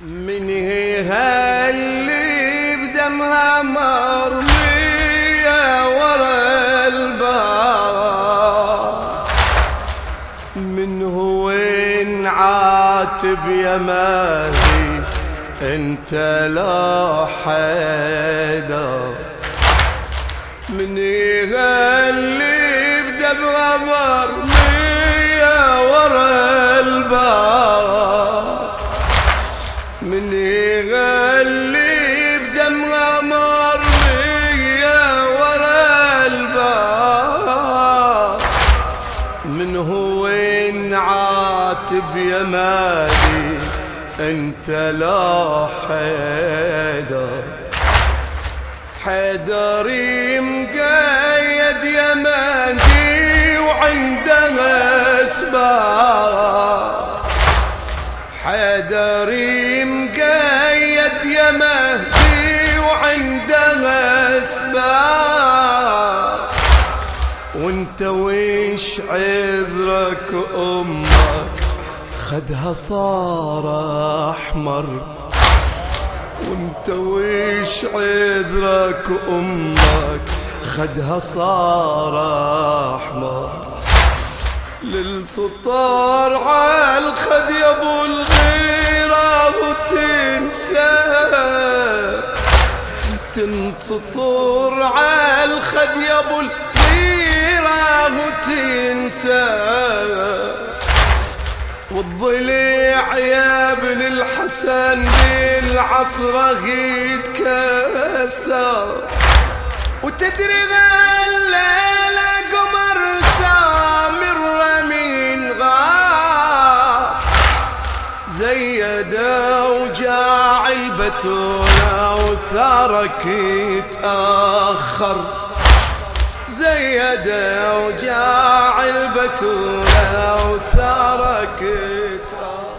من هي هاللي بدمها مرمية ورا الباب. من هو عاتب يا ماهي؟ انت لا حيدر. من هي اللي بدمها مرمية من يغلي بدمها مرمية ورا الباب من هو عاتب يا مالي انت لا حيدر. حيدر حيدري مقيد يا مهدي وعندها اسباب وانت ويش عذرك أمك؟ خدها صار أحمر. وانت ويش عذرك أمك؟ خدها صار أحمر. للسطار عالخد يا أبو تنسطر عالخد يا أبو الغيرة وتنسى. والضليع يا ابن الحسن بالعصر يتكسر وتدري الليلة قمر سامر من غار. زيدا البتولة وثارك يتأخر. زيدا وجاع البتولة وثارك يتأخر.